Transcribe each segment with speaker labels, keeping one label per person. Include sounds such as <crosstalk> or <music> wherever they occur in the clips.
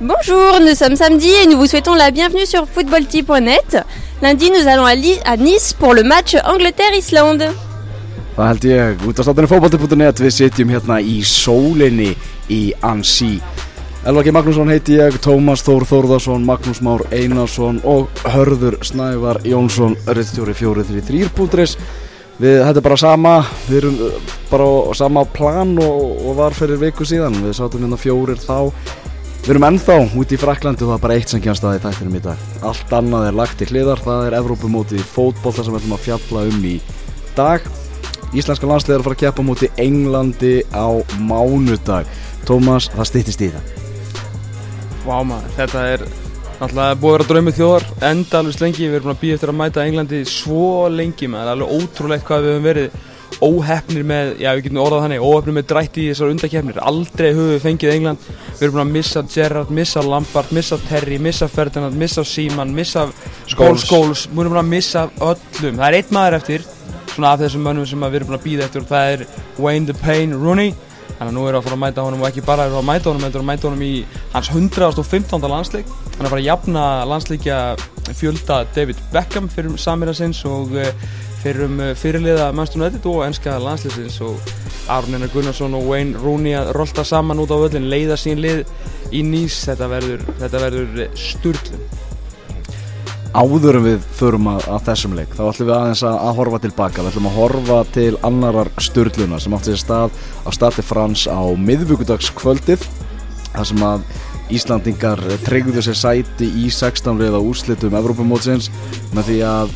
Speaker 1: Bonjour, nous sommes samedi et nous vous souhaitons la bienvenue sur footballtee.net. Lundi, nous allons à, à Nice pour le match Angleterre-Islande.
Speaker 2: Það held ég, út af státtunni fótbolti.net við sitjum hérna í sólinni í Ansi Elvaki Magnússon heiti ég, Tómas Þór Þórðarsson, Magnús Már Einarsson og Hörður Snævar Jónsson, Rittstjóri 433.is Við, þetta er bara sama, við erum uh, bara á sama plan og, og var fyrir viku síðan. Við sátum hérna fjórir þá Við erum ennþá út í Fraklandi og það er bara eitt sem kemst að í þættinum í dag. Allt annað er lagt í hliðar, það er Evrópumótið í fótbolta sem við ætlum að fjalla um í dag. Íslenska landsliðar fara að keppa múti Englandi á mánudag. Tómas, það styttist í það.
Speaker 3: Vá maður, þetta er náttúrulega búið að vera draumið þjóðar endalvist lengi, við erum búin að býja eftir að mæta Englandi svo lengi maður, það er alveg ótrúlegt hvað við höfum verið óhefnir með, já við getum orðað þannig, óhefnir með drætti í þessar undakefnir, aldrei höfum við fengið England, við erum búin að missa Gerrard, missa Lampard, missa Terry, missa Ferdinand, missa Seaman, missa Scholes, Scholes, við erum búin að missa öllum, það er einn maður eftir, svona af þessum mönnum sem við erum búin að býða eftir og það er Wayne the Pain Rooney, Þannig að nú erum við að fara að mæta honum og ekki bara erum við að mæta honum, við erum að mæta honum í hans 115. landsleik. Hann er að fara að jafna landsleikja fjölda David Beckham fyrir samira sinns og eh, fyrir um fyrirliða Manchester United og enska landsleisins og Aron Einar Gunnarsson og Wayne Rooney að rolta saman út á völlin, leiða sín lið í nýs. Þetta verður, verður sturglun.
Speaker 2: Áður en við förum að, að þessum leik, þá ætlum við aðeins að, að horfa tilbaka. Við ætlum að horfa til annarar störluna sem átti sér stað á stati frans á miðvíkudagskvöldið. þar sem að Íslandingar treyguðu sér sæti í 16 liða úrslitum Evrópumótsins með því að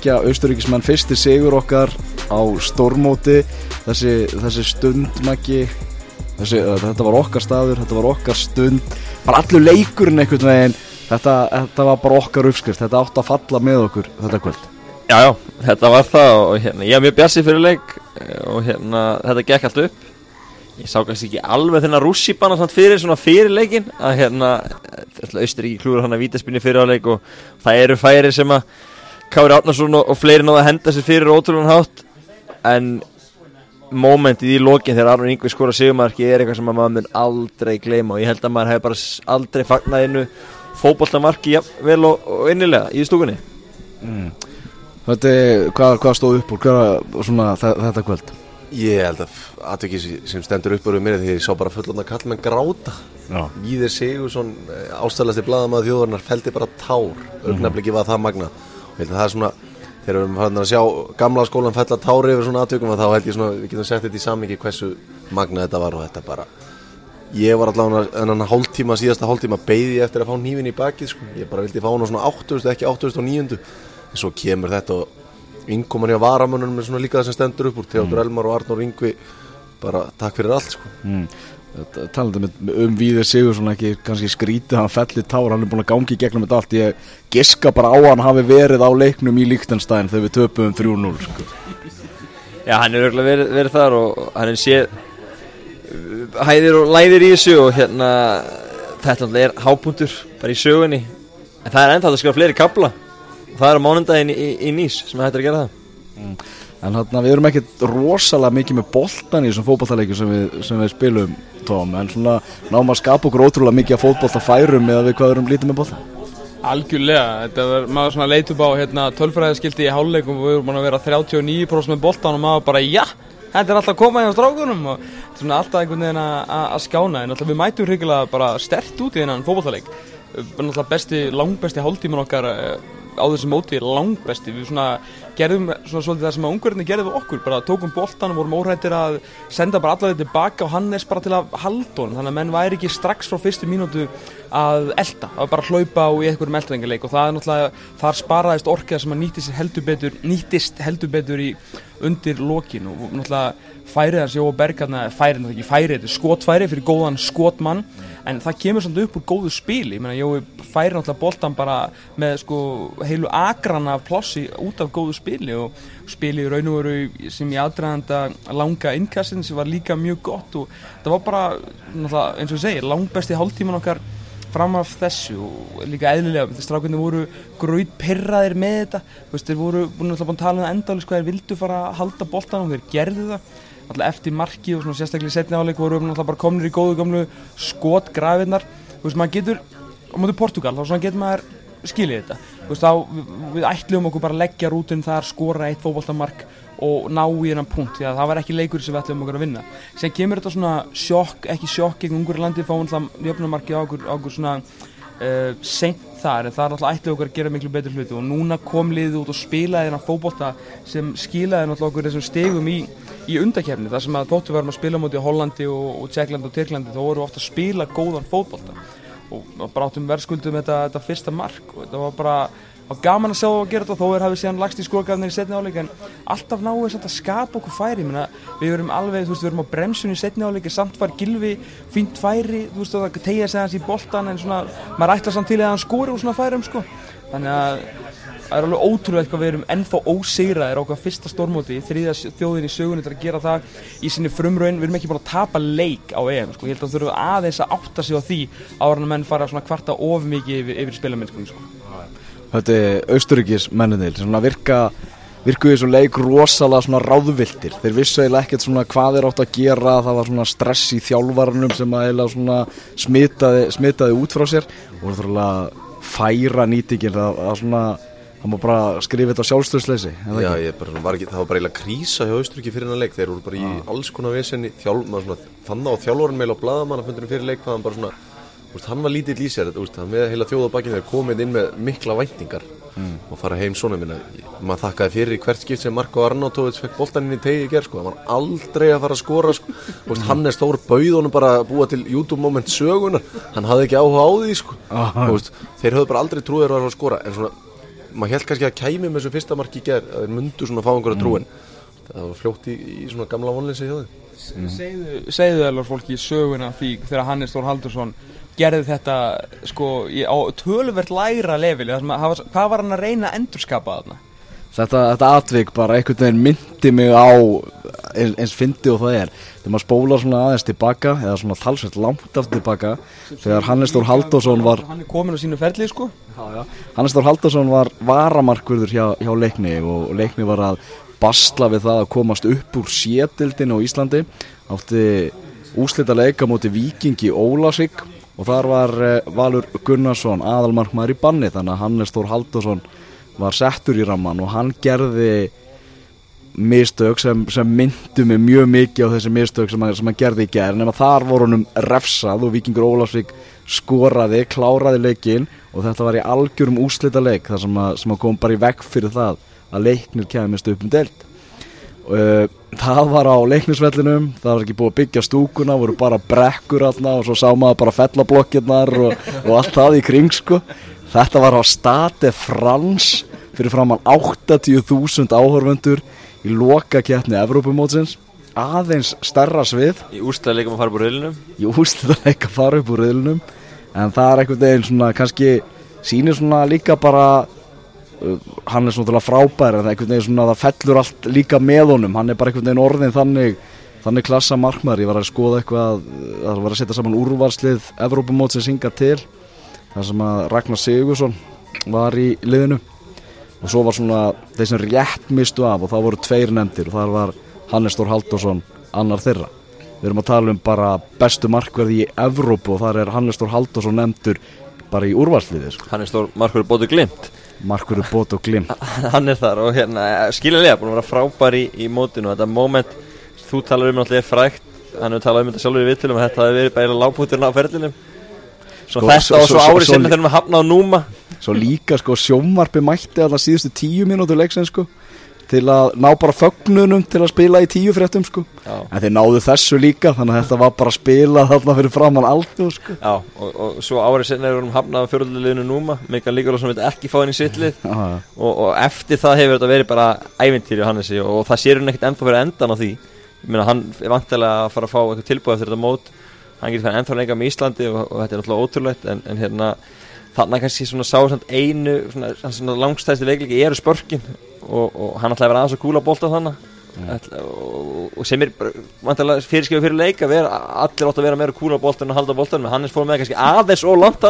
Speaker 2: leggja austuríkismenn fyrsti sigur okkar á stórmóti. Þessi, þessi stundmæki þetta var okkar staður, þetta var okkar stund. Bara allur leikurinn einhvern veginn þetta, þetta var bara okkar uppskrift. Þetta átti að falla með okkur þetta kvöld.
Speaker 4: Já, já, þetta var það og hérna, ég er mjög bjassið fyrir leik eh, og hérna, þetta gekk allt upp. Ég sá kannski ekki alveg þennan rússipanna samt fyrir svona fyrir leikin að hérna, Austuríki klúður hann að vítaspinni fyrir á leik og það eru færi sem að Kári Átnarsson og, og fleiri náða að henda sér fyrir ótrúlega hátt. En momentið í lokin þegar Arnur Ingvi skora sigumarki er eitthvað sem að maður mun aldrei gleyma. Og ég held að maður hefur bara aldrei fagnað innu fótbollamarki ja, vel og, og innilega í stúkunni.
Speaker 2: Þetta, er- hvað, hvað stóð upp úr? Þe- þetta kvöld?
Speaker 5: Ég held að aðtökið sem stendur upp úr mér því ég sá bara fullorna kallmenn gráta.
Speaker 2: Já.
Speaker 5: Víðir Sigursson, ástæðlasti blaðamaður þjóðurnar feldi bara tár, augnabliki var það magna að það er svona þegar við erum farin að sjá gamla skólan fella tári yfir svona aðtökum þá held ég svona, við getum sett þetta í samingi hversu magna þetta var og þetta bara ég var allavega en hann hálftíma, síðasta hálftíma beigði ég eftir að fá nývin í bakið sko. ég bara vildi fá hann á svona 8000 ekki 8009 en svo kemur þetta og innkoman hjá varamönnunum er svona líka það sem stendur upp úr Theodor Elmar og Arnór Yngvi bara takk fyrir allt sko.
Speaker 2: mm. Talandi um Víðir Sigursson ekki kannski skrítið hann felli tár hann er búin að gangi gegnum þetta allt. Ég giska bara á hann hafi verið á leiknum í Líktenstein þegar við töpum 3-0 sko.
Speaker 4: Já, hann er örgulega verið, verið þar og hann er séð uh, hæðir og læðir í þessu og hérna þetta er hápunktur bara í sögunni. En það er ennþá að skrifa fleiri kabla og það er á mánundaginn í, í, í Nýs sem hættir að gera það
Speaker 2: en hann við erum ekkert rosalega mikið með boltan í þessum fótballtaleikjum sem, sem við spilum Tom, en svona náum að skapa okkur ótrúlega mikið að fótballtafærum eða við hvað erum lítið með boltan
Speaker 3: Algjörlega, þetta var maður svona leit upp á hérna, tölfræðaskildi í hálfleikum og við erum búin að vera 39% með boltan og maður bara já, þetta er alltaf að koma hjá strákunum. Og svona alltaf einhvern veginn að- skána. En alltaf við mætum hrigilega bara stert út í þennan fótballtaleik besti, langbesti hálftíman okkar eh, á þessu móti langbesti, við svona gerðum svona svolítið það sem að ungverðinni gerði við okkur bara tókum boltan og vorum óhrættir að senda bara allaveg tilbaka og Hannes bara til að halda honum, þannig að menn væri ekki strax frá fyrstu mínútu að elda, var bara að hlaupa og í einhverjum eldrengileik og það er náttúrulega þar sparaðist orkið sem að nýttist heldur betur nýttist heldur betur í undir lokin. Og náttúrulega færið hans Jóa Bergarna, færið náttúrulega ekki færið þetta er skotfæri fyrir góðan skotmann. En það kemur samt upp úr góðu spil ég meina Jói færi náttúrulega boltan bara með sko heilu agrana plossi út af góðu spili og spili raun og veru sem í aðdraðanda langa innkastin sem var líka mjög gott og það var bara eins og ég segi langbesti hálftíman okkar fram af þessu og líka eðlilega þegar strákunni voru gröð perraðir með þetta. Þú veist, þeir voru búin að tala um það endalis hvað þeir vildu fara að halda boltan og þeir gerðu það alltaf eftir marki og sérstaklega í setni áleik voru við náttúrulega bara komnir í góðu gamlu skotgrafinnar þú veist, maður getur á móti Portugal, þá getur maður skilið þetta, þú veist, þá við, ætlum okkur bara að leggja rútin þar, skora eitt fótboltamark og ná í hennan punkt því að það var ekki leikur sem við ætlum okkur að vinna. Sem kemur þetta svona sjokk, ekki sjokk gegn ungur landi, fáum alltaf jöfnumarki á okkur, okkur svona uh, seint þar, en það er alltaf ætlum okkur að gera miklu betur hluti. Og núna kom liðið út og spilaði hennan fótbolta sem skilaði alltaf okkur þessum stegum í, í undakefni, þar sem að þóttu varum að spila mútið Hollandi og, og Tjekklandi og Tyrklandi, þá voru ofta að spila góðan fótbolta. Og og bara áttum verðskuldum þetta, þetta fyrsta mark. Og þetta var bara var gaman að sjá það að gera þetta þó er hafið síðan lagst í skórgafnir í setni áleik en alltaf náðu þess að skapa okkur færi Menna, við erum alveg, þú veist, við erum á bremsunni í setni áleik samt var Gilvi fínt færi þú veist, og það tegja sig hans í boltan en svona, maður ætla samt til að hann skóri úr svona færum sko. þannig að það er alveg ótrúlega hvað við erum ennþá ósegraðir á okkar fyrsta stórmóti þriðja þjóðin í sögunni til að gera það í sinni frumraun, við erum ekki bara að tapa leik á EM, sko, ég held að þurfum aðeins að átta sig á því ára menn fara svona kvarta of mikið yfir, yfir spilamennskunni sko.
Speaker 2: Þetta er austuríkis menninir svona virka virkuði þessu leik rosalega svona ráðviltir þeir vissu eiginlega ekkert hvað þeir átt að gera það var svona stress í þjálfarnum sem eiginlega smitaði, smitaði út frá sér og það þurfa að færa nýtingin. Það, það svona það má bara skrifa þetta á sjálfstöðsleysi
Speaker 5: Já, ég bara, var ekki, það var bara eiginlega krísa hjá Austriki fyrir hennar leik, þeir voru bara í alls konar vesenni, það á þjálfurinn meil á bladamann að fundinu fyrir leik, hvað hann bara svona, úst, hann var lítill í sér, úst, hann með heila þjóðabakinn þegar komið inn með mikla væntingar. Og fara heim svona minna, maður þakkaði fyrir í hvert skipt sem Marko Arnautovic fekk boltan inn í tegi í gerð, sko, hann var aldrei að fara að skora, sko, úst, hann er stór bauðunum bara að búa til YouTube moment sögunar, hann hafði ekki áhuga á því, sko, úst, þeir höfðu bara aldrei trúið að að skora, en svona maður held kannski að kæmi með þessu fyrsta marki í gerð að þeir mundu svona fá einhverja trúin. Það var fljótt í, í svona gamla vonleysi hjá þeim.
Speaker 3: Segðu, segðu alveg fólki söguna því þegar Hannes Þór Haldursson gerði þetta sko í, á töluvert að hafa- hvað var hann að reyna að endurskapa þarna?
Speaker 2: Þetta, þetta atvik bara einhvern veginn myndi mig á eins, eins fyndi og það er. Þegar maður spólar svona aðeins tilbaka eða svona talsveit langt aftur tilbaka þegar Hannes Þór Halldórsson var
Speaker 3: hann er komin á sínu ferli sko.
Speaker 2: Hannes Þór Halldórsson var varamarkvörður hjá, hjá leikni og leikni var að basla við það að komast upp úr sétildin á Íslandi. Átti úslita leika móti Víkingi Ólasík og þar var eh, Valur Gunnarsson aðalmarkmaður í banni þannig að Hannes Þór Halldórsson var settur í ramman og hann gerði mistök sem, sem myndu mig mjög mikið á þessi mistök sem hann, sem hann gerði í gerð nema þar voru honum refsað og Víkingur Ólafsvík skoraði, kláraði leikin og þetta var í algjörum úslita leik þar sem að kom bara í vegg fyrir það að leiknir kemist upp um delt það var á leiknisvellinum það var ekki búið að byggja stúkuna voru bara brekkur aðna og svo sá maður bara fellablokkirnar og, og allt það í kring sko. Þetta var á Stade France fyrir framann 80.000 áhörfundur í loka keppni Evrópumótsins. Aðeins stærra svið.
Speaker 4: Í úrstæðleikum að fara búr rauðlinum
Speaker 2: í úrslitaðleik að fara upp úr riðlunum en það er einhvern veginn svona kannski sýnir svona líka bara hann er svona frábær en það er einhvern veginn svona það fellur allt líka með honum. Hann er bara einhvern veginn orðin þannig þannig klassa markmaður, ég var að skoða eitthvað það var að setja saman úrvarslið Evrópumótsins hinga til þar sem að Ragnar Sigursson var í liðinu. Og svo var svona þeir sem rétt mistu af og það voru tveir nefndir og það var Hannes Þór Halldórsson annar þeirra. Við erum að tala um bara bestu markverði í Evrópu og þar er Hannes Þór Halldórsson nefndur bara í úrvarsliði sko.
Speaker 4: Hann er stór markur bótu glimt
Speaker 2: markverðu bót og glim
Speaker 4: Hann er þar og hérna skiljanlega búin að vera frábær í, í mótinu. Og þetta moment þú talar um náttúrulega er frægt. Hann hefur talað um þetta sjálfur í vittilum að þetta hefur verið bara lágpunkturinn á ferlinum. Svo
Speaker 2: Sko,
Speaker 4: þetta og svo
Speaker 2: svo-
Speaker 4: árið sinni þegar við hafna á núma.
Speaker 2: Svo líka sko sjónvarpi mætti það síðustu tíu mínútur leiksinn sko til að ná bara fögnunum til að spila í tíu fréttum sko.
Speaker 4: Já.
Speaker 2: en þeir náðu þessu líka þannig að þetta var bara að spila þarna fyrir framann allt sko.
Speaker 4: Já, og, og svo árið sinni er við hafnað á fjörðuleginu núma Mikael Líkarsson vil ekki fá henni í sittlið og, og eftir það hefur þetta verið bara ævintýri á Hannesi og, og það sér hún ekkert ennþá fyrir endan á því. Ég meina hann er vantilega að fara að fá eitthvað tilbúið eftir þetta mót. Hann getur fyrir ennþá leika með Íslandi og, og þetta er náttúrulega ótrúlegt en, en hérna þarna kannski svona sá samt einu svona, svona langstæðsti veikleiki eru spörkin og, og hann ætlaði að vera aðeins að kúla bolta þannig Ætla, og, og sem er fyrirskjöfu fyrir leik að vera allir átt að vera meira kúla boltan og halda boltan en Hannes fór með kannski aðeins og langt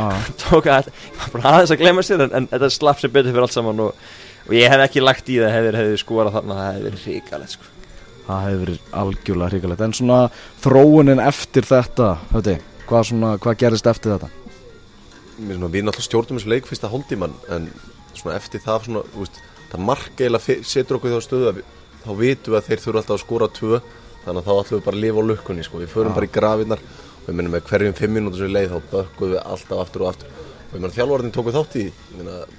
Speaker 4: <laughs> tók að bara aðeins að glemma sér en, en þetta slapp sér betur fyrir allt saman og, og ég hef ekki lagt í það hefur hefur skorað þarna það hefur verið ríkalegt sko.
Speaker 2: Það hefur verið algjörlega hrikalegt. En svona þróunin eftir þetta höfði, hvað, svona, hvað gerist eftir þetta
Speaker 5: svona, við náttúrulega stjórnum þessu leik fyrsta hóltíman en svona eftir það svona, veist, það eiginlega fe- setur okkur þá stöðu að við, þá vitum við að þeir þurfa alltaf að skora tvö þannig að þá ætlum við bara að lifa á lukkunni sko. við förum bara í grafinnar og við minnum með hverjum fimm mínútur sem við leið þá bökkum við alltaf aftur og aftur og ég meina þjálfvartin tóku þátt í ég meina, sk-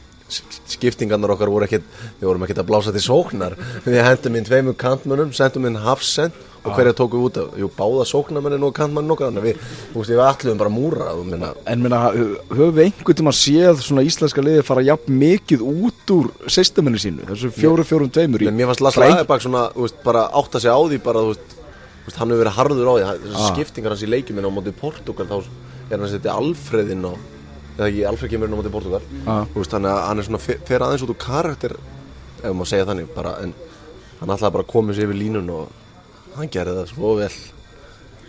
Speaker 5: skiptingarnar okkar voru ekkit við vorum ekkit að blása til sóknar. Við hendum inn tveimur kantmönnum, sendum inn hafsend og hverja tóku út af jú, báða sóknarmennin og kantmannin okkar við, við ætlum bara múra minna,
Speaker 2: En minna, höfum við einhvern tíma séð svona íslenska liði fara jafn mikið út úr systeminu sínu, þessu fjóru fjórum tveimur
Speaker 5: mér fannst Lasse Lagerbakk svona, veist, bara átta sig á því bara, þú veist, hann hefur verið harður á því. Þessar
Speaker 2: Ah.
Speaker 5: skiptingar hans í leikjuminn á móti Portugal þá er hann að setja Alfreðinn á eða ekki, Alfreð kemur inn á móti Portugal.
Speaker 2: Ah.
Speaker 5: veist, þannig að hann er svona fer aðeins út úr karakter ef maður segja þannig, bara, en hann ætlaði bara að koma sér yfir línun og hann gerði það svo vel.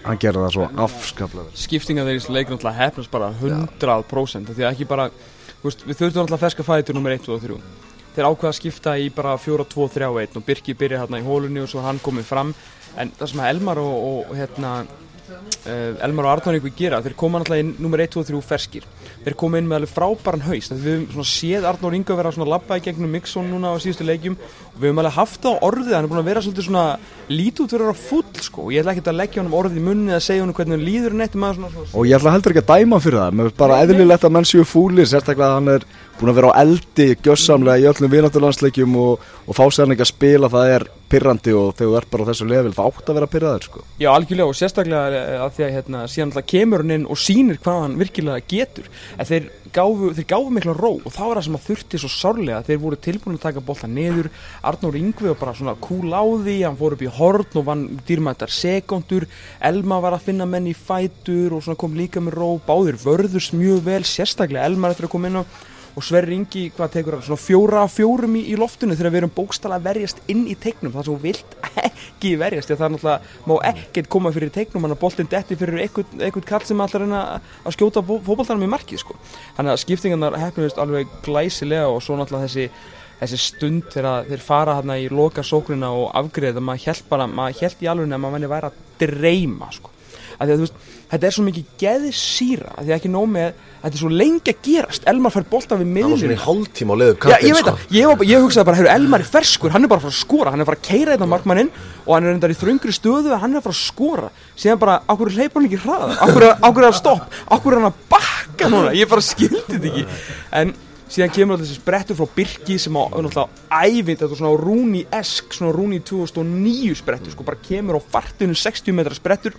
Speaker 2: Hann gerði það svo afskaplega vel.
Speaker 3: skiptinga þeir í þessu leik náttúrulega hefnast bara 100% því að ekki bara, veist, við þurftum náttúrulega ferska fætur nummer 1 og 3 þeir ákveða að skipta í bara 4, 2, 3 og 1 og Birki byrja hérna í hólunni og svo hann komið fram. En það sem að Elmar og, og hérna uh, Elmar og Arnór ykkur gera þeir koma náttúrulega inn nummer 1, 2 og 3 ferskir þeir koma inn með alveg frábæran haust við svona séð Arnór Inga vera svona labba í gegnum Mixon núna á síðustu leikjum. Og við höfum alveg haft það á orðið hann er búin að vera svolítið svona lítið út fyrir að full sko. Ég ætla ekki að leggja honum orðið í munni eða segja honum hvernig hann líður neitt svona, svona
Speaker 2: Og ég ætla heldur ekki að dæma fyrir það, mér finnst bara eðlilegt að menn séu fúlir, sérstaklega að hann er búin að vera á eldi gjössamlega í öllum vinátturlandsleikjum og, og fá sér hann ekki að spila, það er pirrandi og þegar þú ert bara á þessu level, það átt að vera pirraður sko.
Speaker 3: Já, algjörlega. Og sérstaklega eh, að því að hérna, síðan alltaf kemur hann inn og sýnir hvað hann virkilega getur en þeir gáfu, þeir gáfu mikla ró og það var það sem að þurfti svo sárlega. Þeir voru tilbúin að taka bolta niður. Arnór Yngvi var bara svona kúl á því. Hann fór upp í horn og vann dýrmættar sekundur, Elma var að finna menn í fætur og svona kom líka með ró. Báðir vörðust mjög vel, sérstaklega Elmar eftir að koma inn á og Sverri Ingi, hvað tekur það, svona fjóra fjórum í, í loftinu þegar við erum bókstala að verjast inn í teiknum, það sem þú vilt ekki verjast, að það er náttúrulega má ekkert koma fyrir teiknum, hann að boltinn detti fyrir einhvern, kall sem að reyna að skjóta fótballtanum í markið, sko. Þannig að skiptingarnar hefnumist alveg glæsilega og svo náttúrulega þessi þessi stund þegar þeir fara hérna í loka sókrina og afgriða, maður held bara maður held í alveg að maður venni væri að dreyma, sko. Að því að þú veist, þetta er svo mikið geðsýra, því að ekki nóg með þetta er svo lengi að gerast, Elmar fær bolta við
Speaker 5: hann var svona
Speaker 3: miðlinu
Speaker 5: í hálftíma á leiðu
Speaker 3: Já, ég það, ég, var- ég hugsaði bara, heyrðu, Elmar er ferskur, hann er bara að fara að skora, hann er að fara að keira þetta markmanninn og hann er endar í þröngri stöðu hann er að fara að skora. Síðan bara, okkur hleypar hann ekki hraða okkur er að stopp, okkur er hann að bakka núna, ég bara skildi þetta ekki. En síðan kemur alltaf þessi sprettur frá Birki sem á ævind þetta er svona Rúni-esk, svona Rúni 2009 sprettur, sko, bara kemur á fartinu 60 metra sprettur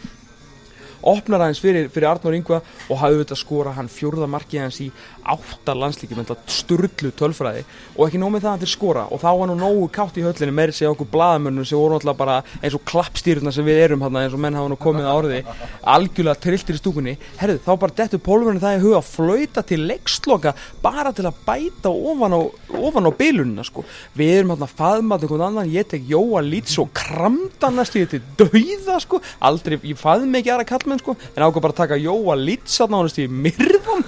Speaker 3: opnar aðeins fyrir, fyrir Arnór Ingva og hafði auðvitað skora hann fjórða markið hans í átta landslíkjum en það sturlu tölfræði. Og ekki nómið það að hann til skora. Og þá var nú nógu kátt í höllinu meiri segja okkur blaðamönnum sem voru alltaf bara eins og klappstýruna sem við erum hann eins og menn hafa nú komið að orði. Algjörlega trilltir í stúkunni. Herðu þá bara dettu pólverinu það í huga að flauta til leiksloka bara til að bæta ofan á, ofan á bilunina sko. Við erum hann að faðma einhvern annan. Ég tek Jóa Lítz og kramda næstu ég til dauða sko. Aldrei, ég faðmi ekki aðra kallmenn sko. En ákvað bara að taka Jóa Lítz að náðast í myrðan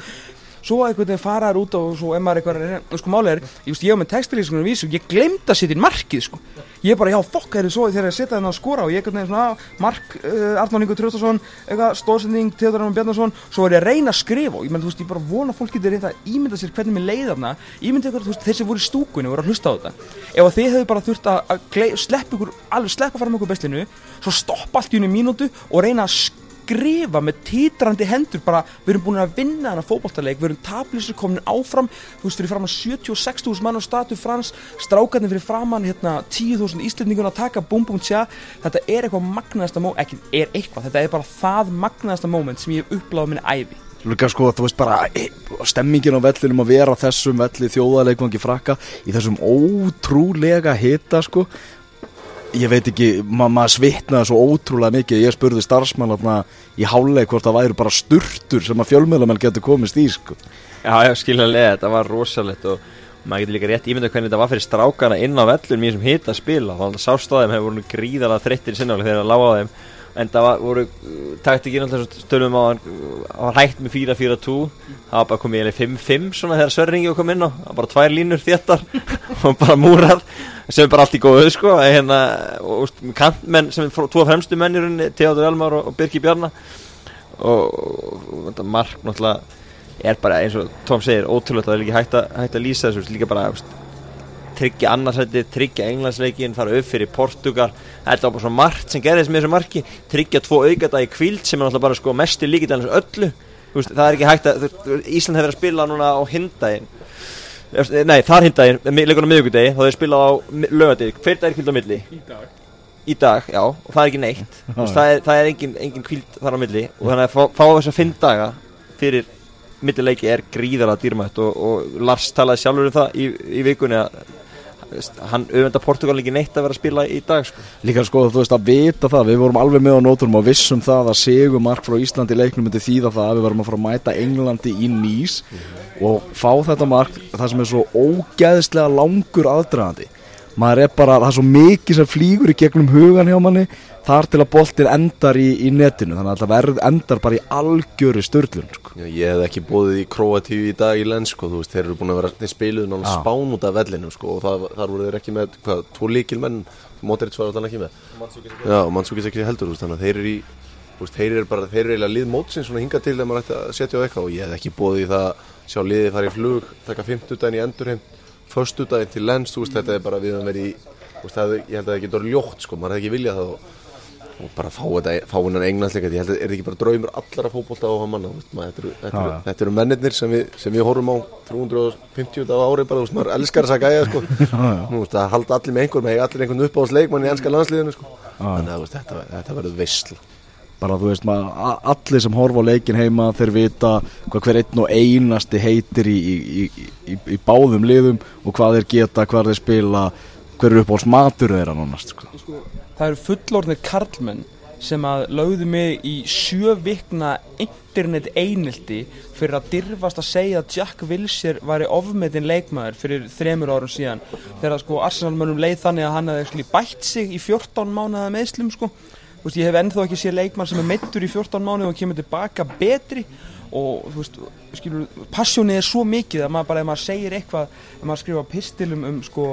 Speaker 3: svo einhvern veginn fara þær út og svo ef maður eitthvað að- sko málið er, ég veist ég á með textilískunum vísu, ég glemd að setja inn markið sko. Ég bara já fokk er þið svo þegar ég setja þennan að skora og ég einhvern veginn svona á, mark uh, Arnón Ingo Traustason, eitthvað stóðsending Theodor Arnón Bjarnason, svo er ég að reyna að skrifa og ég menn þú veist ég bara vona að fólk getur reynda að ímynda sér hvernig mér leið þarna. Ímynda ykkur þeir sem voru í stúkunni voru að hlusta á þetta. Ef að þið hefðu bara þurft að, að sleppa ykkur alveg sleppa fram ykkur beslinu svo stoppa allt í unni mínútu og reyna að skrifa með títrandi hendur bara, við erum búin að vinna hana fótballtaleik, við erum tablísir komin áfram. Þú veist, fyrir framann 76.000 mann á statu frans, strákarnir fyrir framann hérna, 10.000 íslendingun að taka búm búm tja, þetta er eitthvað magnaðasta moment, ekki er eitthvað, þetta er bara það magnaðasta moment sem ég hef uppláð á minni ævi.
Speaker 2: Líka sko, þú veist bara e, stemmingin á vellinum að vera þessum velli þjóðaleikvangi frakka í þessum ótrúlega hita sko ég veit ekki, ma maður svitnaði svo ótrúlega mikið, ég spurði starfsmann í háleik hvort það væri bara sturtur sem að fjölmiðlamenn getur komist í sko.
Speaker 4: Já, skiljanlega, þetta var rosalegt og maður getur líka rétt ímynda hvernig þetta var fyrir strákana inn á vellum í þessum hita spila þá sástaðum hefur voru gríðalega þreyttir sinnáli þegar það lága á þeim en það var, voru taktikinn alltaf stöðum á hann var hægt með 4-4-2 það var bara komið í 5-5 svona þegar Sörringi kom inn á var bara tvær línur þéttar <laughs> og bara múrað sem er bara allt í góðu sko. Hérna, og úst, kantmenn sem er tvo fremstu mennirunni Theodor Elmar og, og Birki Bjarnar og, og mark náttúrulega er bara eins og Tom segir ótrúlega það er líka hægt að, að lýsa þessu líka bara veist, tryggja annarsætti, tryggja englandsleikin, fara upp fyrir Portugal. Þetta var bara svo margt sem gerðist með þessu marki. Tryggja tvo aukata í kvíld sem er náttúrulega bara sko mestu líkit alveg öllu. Þú veist, það er ekki hægt að Ísland hefur verið að spila núna á hindaginn. Nei, þar hindaginn, leikunum miðugudegi þá hefur spilað á lögadegi hver dag er kvíld á milli?
Speaker 3: Í dag.
Speaker 4: Í dag, já, og það er ekki neitt. <laughs> Veist, það er, það er engin, engin kvíld þar á milli. Og þannig að fá, fá þess að fimm daga fyrir millileiki er gríðarlega dýrmætt og, og Lars talaði sjálfur um það í, í vikunni að veist, hann auðvenda Portugal ekki neitt að vera að spila í dag sko.
Speaker 2: Líka sko þú veist að vita það, við vorum alveg með á nótunum og vissum það að segumark frá Íslandi leiknum myndi þýða það að við varum að fara að mæta Englandi í nýs og fá þetta mark það sem er svo ógæðslega langur aðdragandi maður er bara, það er svo mikið sem flýgur í gegnum hugan hjá manni þar til að boltin endar í, í netinu. Þannig að það verð endar bara í algjöri störlun sko.
Speaker 5: Já, ég hef ekki bóðið í Kroatíu í dag í lens sko, þú veist, þeir eru búin að vera þeir spiluðu náttúrulega spán út af vellinu sko, og það, þar voru þeir ekki með, hvað, tvo líkil menn Modric var alltaf ekki með. Já, og Mansúkis ekki heldur, þú veist, þannig að þeir eru í þú veist, þeir eru bara, þeir eru eiginlega lið mótsins svona hinga til þegar maður ætti að setja á eitthvað. Og ég hef ekki bóðið í það að sjá liðið fara í flug taka 50 daginn í endurheim förstu daginn til lens, þú veist, þetta er bara við höfum verið í, þú veist, það, ég held að það getur ljótt sko, maður hefði ekki viljað það og, og bara fá þetta, fá hennan englandsleika ég held að er þetta ekki bara draumur allara fótbolta á manna, veist, maður, þetta, eru, þetta, eru, þetta eru mennirnir sem við, sem við horfum á 350 dag á ári bara, þú veist, maður elskar þess að gæja sko, <laughs> þú veist, að halda allir með einhver með allir einhvern upp á leikmann í ennska landsliðinu sko, þannig að þetta, þetta verður veistl
Speaker 2: bara þú veist maður, allir sem horfa á leikin heima þeir vita hvað hver einn og einasti heitir í, í, í, í, báðum liðum og hvað þeir geta, hvað þeir spila hver er upp á smatur þeirra nánast sko.
Speaker 3: sko, það eru fullorðnir karlmenn sem að lögðu mig í sjö vikna internet einildi fyrir að dirfast að segja að Jack Wilshere væri ofmetin leikmaður fyrir þremur árum síðan þegar sko Arsenalmönnum leið þannig að hann hefði bætt sig í 14 mánuða meðslum sko veist, ég hef ennþá ekki séð leikmann sem er meittur í 14 mánuð og kemur tilbaka betri. Og þú veist, skilur, passjónið er svo mikið að maður bara, ef maður segir eitthvað ef maður skrifa pistil um, sko,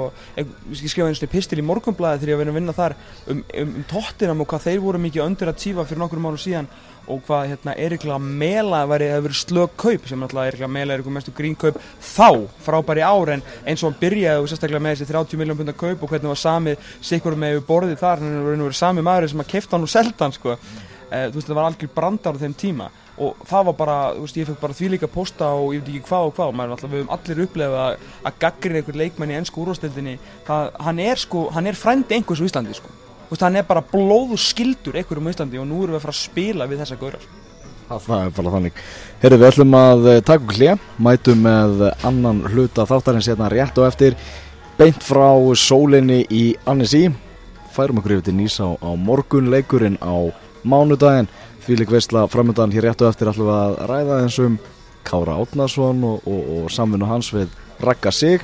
Speaker 3: skrifa einu sinni pistil í morgunblæði þegar ég var að vinna þar um, um, um tóttinam og hvað þeir voru mikið öndur að tífa fyrir nokkur mánu síðan og hvað hérna Erikla Mela hefur slög kaup sem náttúrulega Erikla Mela er eitthvað mestu grín kaup þá, frábæri ár en eins og hann byrjaði og sérstaklega með þessi 30 miljón pundar kaup og hvernig var samið sikkur með yfir borðið þar hann er verið sami maður sem að kefta hann og selta hann sko. eh, þú veist það var algjör brandar á þeim tíma. Og það var bara, þú veist, ég fekk bara því líka posta og ég veit ekki hvað og hvað maður alltaf, við höfum allir upplefað að, að gaggrið einhver leikmenn í ennsku úrvastildinni hann er sko, er frændi einhvers á Íslandi sko, veist, hann er bara blóðu skildur einhverjum á Íslandi og nú erum við að fara að spila við þessa gaurar.
Speaker 2: Það er bara þannig. Herru, við ætlum að eh, taka okkur hlje mætum með annan hluta þáttarins hérna rétt og eftir beint frá sólinni í Annesí færum okkur yfir til nýs á, morgun leikurinn á mánudaginn. Því lík veistla framöndan hér rétt og eftir ætlum við að ræða eins um Kára Átnason og, og, og samvinnu hans við Ragga Sig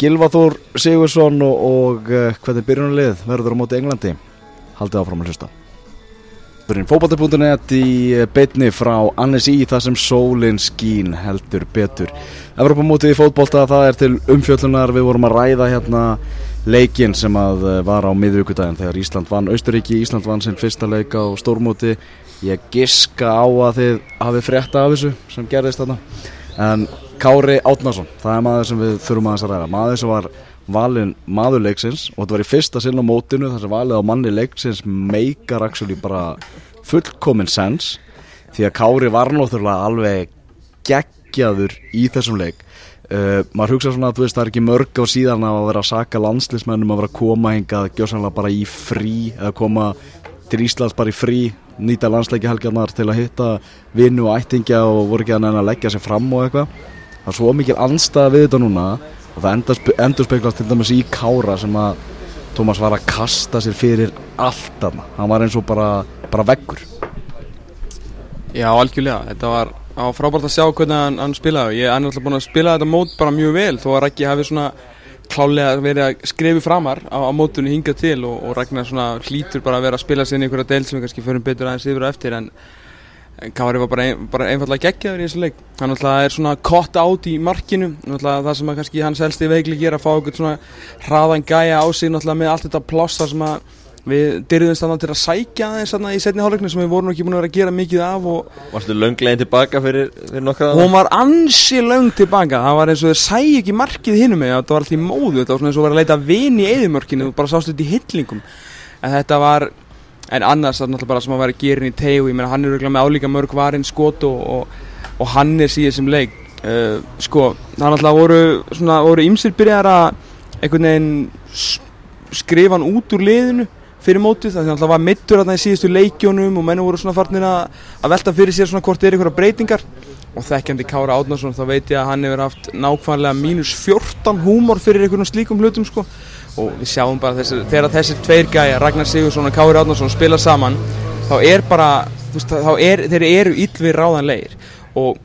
Speaker 2: Gilvaþór Sigursson og, og uh, hvernig byrjunarlið verður á móti Englandi haldið áfram að hlusta Byrjun fótbolti.net í eh, beinni frá Annes í það sem sólinn skín heldur betur. Evropamótið í fótbolta það er til umfjöllunar, við vorum að ræða hérna leikinn sem að eh, var á miðvíkudaginn þegar Ísland vann Austuríki, Ísland vann sinn fyrsta leik á stórmóti. Ég giska á að þið hafið frétta af þessu sem gerðist þarna. En Kári Átnason, það er maður sem við þurfum aðeins að ræða. Maður sem var valin maður leiksins og þetta var í fyrsta sinn á mótinu þar sem valið á manni leiksins meikar actually bara fullkomin sens því að Kári var náttúrulega alveg geggjaður í þessum leik uh, maður hugsa svona að veist það er ekki mörg á síðan að vera að saka landslismennum að vera að koma hingað gjóðsannlega bara í frí eða koma til Íslands bara í frí nýta landsleiki helgarnar til að hitta vinnu og ættingja og voru ekki að neina að leggja sér fram og eitthvað. Það er svo mikil anstæða við þetta núna og það endur speklast til dæmis í Kára sem að Tómas var að kasta sér fyrir allt aðna hann var eins og bara, bara veggur.
Speaker 3: Já, algjörlega, þetta var frábært að sjá hvernig hann, hann spilaði. Ég er náttúrulega búin að spila þetta mót bara mjög vel þó að Raggi hafi svona klálega verið að skrefi framar á, á mótunni hingað til og, og Ragnar svona hlýtur bara að vera að spila sér inn í einhverja del sem við kannski förum betur aðeins yfir og eftir en, en Kári var bara, ein, bara einfallega geggjaður í þessu leik. Hann náttúrulega er svona kott átt í markinu náttúrulega það sem að kannski hans helsti veikli gera að fá eitthvað svona hraðan gæja á sig náttúrulega með allt þetta plássa sem að við dyrðumst þannig til að sækja aðeins í setni hálfleikni sem við vorum ekki búin að vera að gera mikið af
Speaker 4: Varstu lönglegin tilbaka fyrir, fyrir nokkra
Speaker 3: hún var ansi löng tilbaka. Það var eins og þeir sæi ekki markið hinum með það var alltaf í móðu, þetta var svona eins og var að leita vin í eðimörkinu og bara sást þetta í hillingum. En þetta var en annars það er náttúrulega bara sem að vera gerin í tegu ég meina hann er örugglega með álíka mörg varinn skot og, og, og hann er síðan sem leik. Uh, sko, það náttúrulega voru ymsir byrjar að skrifa hann út úr liðinu fyrir mótið það náttúrulega var mittur þarna í síðustu leikjónum og menn voru svona farnir að, að velta fyrir sér svona hvort er einhverja breytingar. Og þekkjandi Kára Átnarsson þá veit ég að hann hefur haft nákvæmlega mínus 14 húmor fyrir einhvern slíkum hlutum sko. Og við sjáum bara þessi, þegar þessir tveir gæja Ragnar Sigursson og Kári Átnarsson spila saman þá er bara þú veist, þá er, þeir eru illvið ráðanlegir og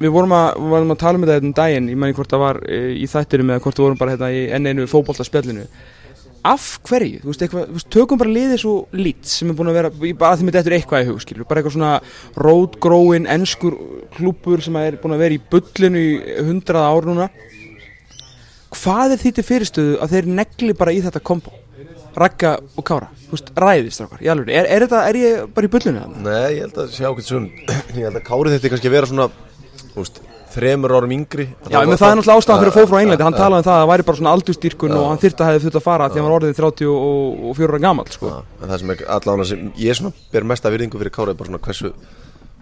Speaker 3: við vorum að, vorum að tala um þetta um daginn, ég mæni hvort það var e, í þættinum eða hvort við vorum bara hérna í enn einu fótboltaspjallinu af hverju, þú veist, eitthvað, þú veist, tökum bara liðið svo lít sem er búin að vera, bara því með þetta er eitthvað í hug, skilur, bara eitthvað svona rótgróin, enskur klúpur sem er búin að vera í bullinu í hundrað ár núna. Hvað er því til fyrirstöðu að þeir negli bara í þetta kombo? Ragga og Kára, þú veist, ræðist okkar, í alveg, er, er, þetta, er ég bara í bullinu?
Speaker 5: Nei, ég held að sjá okkur svon Ég held að Kári þetta kannski að vera svona þú veist, þremur árum yngri
Speaker 3: Já, menn það er náttúrulega ástæðan fyrir að fóð frá Englandi, hann talaði um það að það væri bara svona aldurstýrkun
Speaker 5: Já.
Speaker 3: og hann þyrfti að hefði þurft að fara að hann var orðið 34 ára gamall, sko.
Speaker 5: En það sem allavega sem ég svona ber mesta virðingu fyrir Kára er bara svona hversu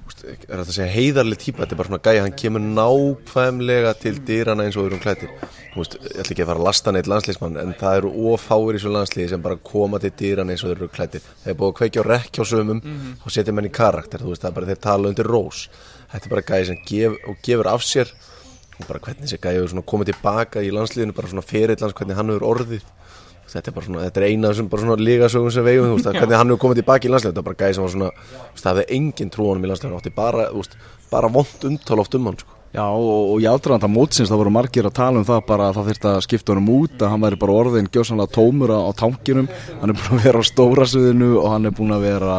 Speaker 5: er þetta að segja heiðarlega típa þetta er bara svona gæja, hann kemur nákvæmlega til dýrana eins og við erum klættir veist, ég ætla ekki að fara að lasta neitt landsliðsmann en það eru ofáir í svo landsliði sem bara koma til dýrana eins og eru klættir þeir er búið að kveikja á rekk hjá sömum þá setja menn í karakter, þú veist, það er bara þeir tala undir rós. Þetta er bara gæja sem gef, og gefur af sér og bara hvernig þessi gæja komið tilbaka í landsliðinu, bara svona ferillans hvernig hann hefur orðið þetta er bara svona, þetta er eina af þessum bara svona lígasögum sem vegum, þú veist, hvernig hann hefur komið tilbaka í landsliðinu, þetta er bara gæði sem var svona þú veist, það hefði engin trú á honum í landsliðinu, átti bara, þú veist, bara vond umtal oft um hann, sko.
Speaker 2: Já og, og í aðdraðanda mótsins það voru margir að tala um það bara að það þurfti að skipta honum út að hann væri bara orðin gjósanlega tómur á, á tankinum hann er búin að vera á stóra sviðinu og hann er búin að vera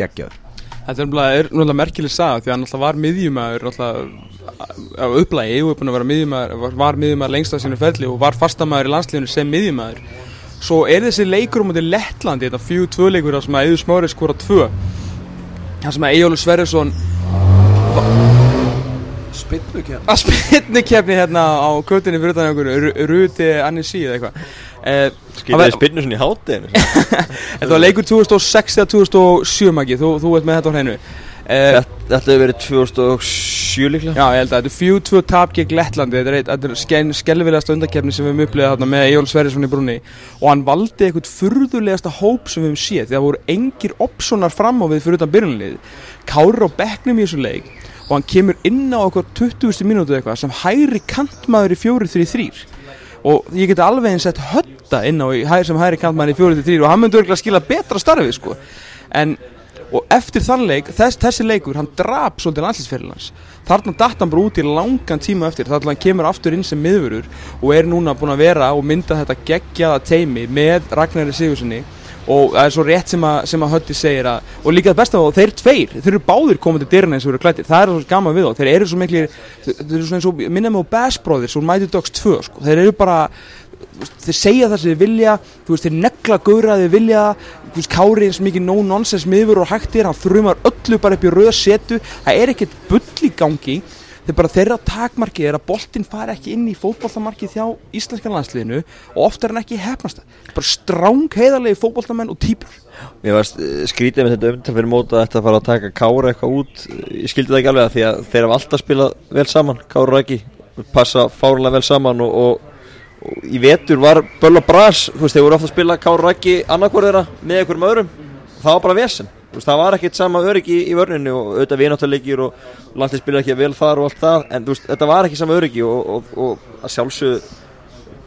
Speaker 2: geggjaður
Speaker 3: Þetta er náttúrulega- er merkileg saga því að hann náttúrulega var miðjumæður á upplægi og er búin að vera miðjumæður, var, miðjumæður lengst af sínu ferli og var fastamæður í landsliðinu sem miðjumæður. Svo er þessi leikur um þetta Lettlandi, þetta fjú tvö leikur þar sem að Eður Smári skora tvö. Það sem að Eyjólu Sverrisson
Speaker 2: Spillu kjær
Speaker 3: að spilni kefni hérna á kötinni fyrir utan einhverju, Ruti Annisí eða eitthvað. Eh,
Speaker 4: Skiljaði
Speaker 3: var-
Speaker 4: spinnu svona í hátteginu <laughs>
Speaker 3: Þetta var leikur 2006 eða 2007 Maggi, þú, þú ert með þetta á hreinu. Eh,
Speaker 4: Þetta hefur verið 2007 líklega
Speaker 3: Já, ég held að þetta er fjú tvö tap gegn Lettlandi Þetta er, skelvilegasta undakefni sem við höfum upplegað með Ejól Sverrisson í brunni og hann valdi eitthvað furðulegasta hóp sem við höfum séð því að það voru engir opsonar fram á við fyrir utan byrjunlið Kári á bekknum í þessu leik og hann kemur inn á okkur 20. mínútu eitthvað sem hæri kantmaður í 4-3-3 og ég geti alveg eins sett hötta inn á sem hæri kantmaður í 4-3 og hann myndi örgulega skila betra starfi sko. en og eftir þann leik, þess, þessi leikur hann drap svolítið landslýsferðil hans. Þarna datt hann bara út í langan tíma eftir. Þarna hann kemur aftur inn sem miðvörur og er núna búin að vera og mynda þetta geggjaða teimi með Ragnari Sigurssoni og það er svo rétt sem að, sem að Hötti segir að, og líka það besta á þeir tveir, þeir eru báðir komandi dyrna eins og eru klættir, það er svo gaman við þá. Þeir eru svo miklir, þeir eru svona eins og minna mig á Bass Brothers og Mighty Dogs 2 sko. þeir eru bara þeir segja það sem þeir vilja veist, þeir negla gauðra að þeir vilja veist, Kári eins mikið no-nonsense miður og hægtir, hann þrjumar öllu bara upp í röð setu, það er ekkert bull í gangi þeir bara þeirra takmarkið er að boltinn fari ekki inn í fótboltamarkið þjá íslenska landsliðinu og ofta er hann ekki hefnast bara stráng heiðarlegi fótboltamenn og típur
Speaker 4: Mér var skrítið með þetta umtal fyrir móta að þetta fara að taka Kára eitthvað út. Ég skildi það ekki alveg að því að þeir hafa alltaf spilað vel saman Kára og Rækki passa fárlega vel saman og, og, og í vetur var Böll og Bras þú veist, þeir voru ofta að spila Kára og Rækki annarkvör þeirra með einhverjum öðrum. Það var bara vesen. Þú veist, það var ekkert sama öryggi í, vörninu og auðvitað vináttaleikir og landið spila ekki vel þar og allt það en þú veist, þetta var ekki sama öryggi og, og, og að sjálfsögðu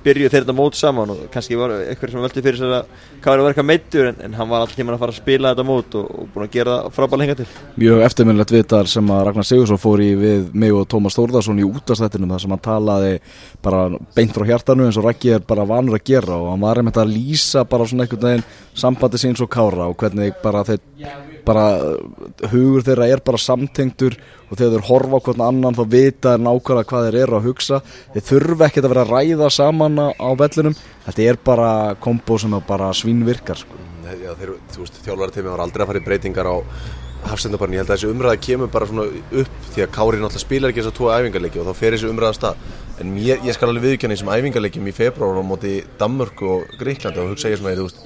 Speaker 4: byrjuð þeir þetta mót saman og kannski var eitthvað sem veldi fyrir sér að Kári var eitthvað meittur en, en hann var alltaf tíma að fara að spila þetta mót og, og búin að gera það frábælega henga til.
Speaker 2: Mjög eftirminnlegt viðtal sem að Ragnar Sigursson fór í við mig og Tómas Þórðarsson í útastættinum þar sem hann talaði bara beint frá hjartanu eins og Raggi er bara vanur að gera og hann var einmitt að lýsa bara svona einhvern veginn sambandi síns og kára og hvernig bara þeir bara hugur þeirra er bara samtengtur og þegar þeir horfa hvern annan þá vita þeir nákvæmlega hvað þeir eru að hugsa þeir þurfa ekkert að vera að ræða saman á vellinum þetta er bara kombo sem bara svínvirkar sko.
Speaker 5: já, þeir, þú veist, þjálfara teimi var aldrei að fara í breytingar á hafsendabarni, ég held að þessi umræða kemur bara svona upp því að Kári náttúrulega spilar ekki þess að tóa æfingarleiki og þá fer þessi umræða stað en mér, ég skal alveg viðkjanna þessum æfingarleikjum í februar á móti Danmörku og Gríklandi og hugsa ég svona, þú veist,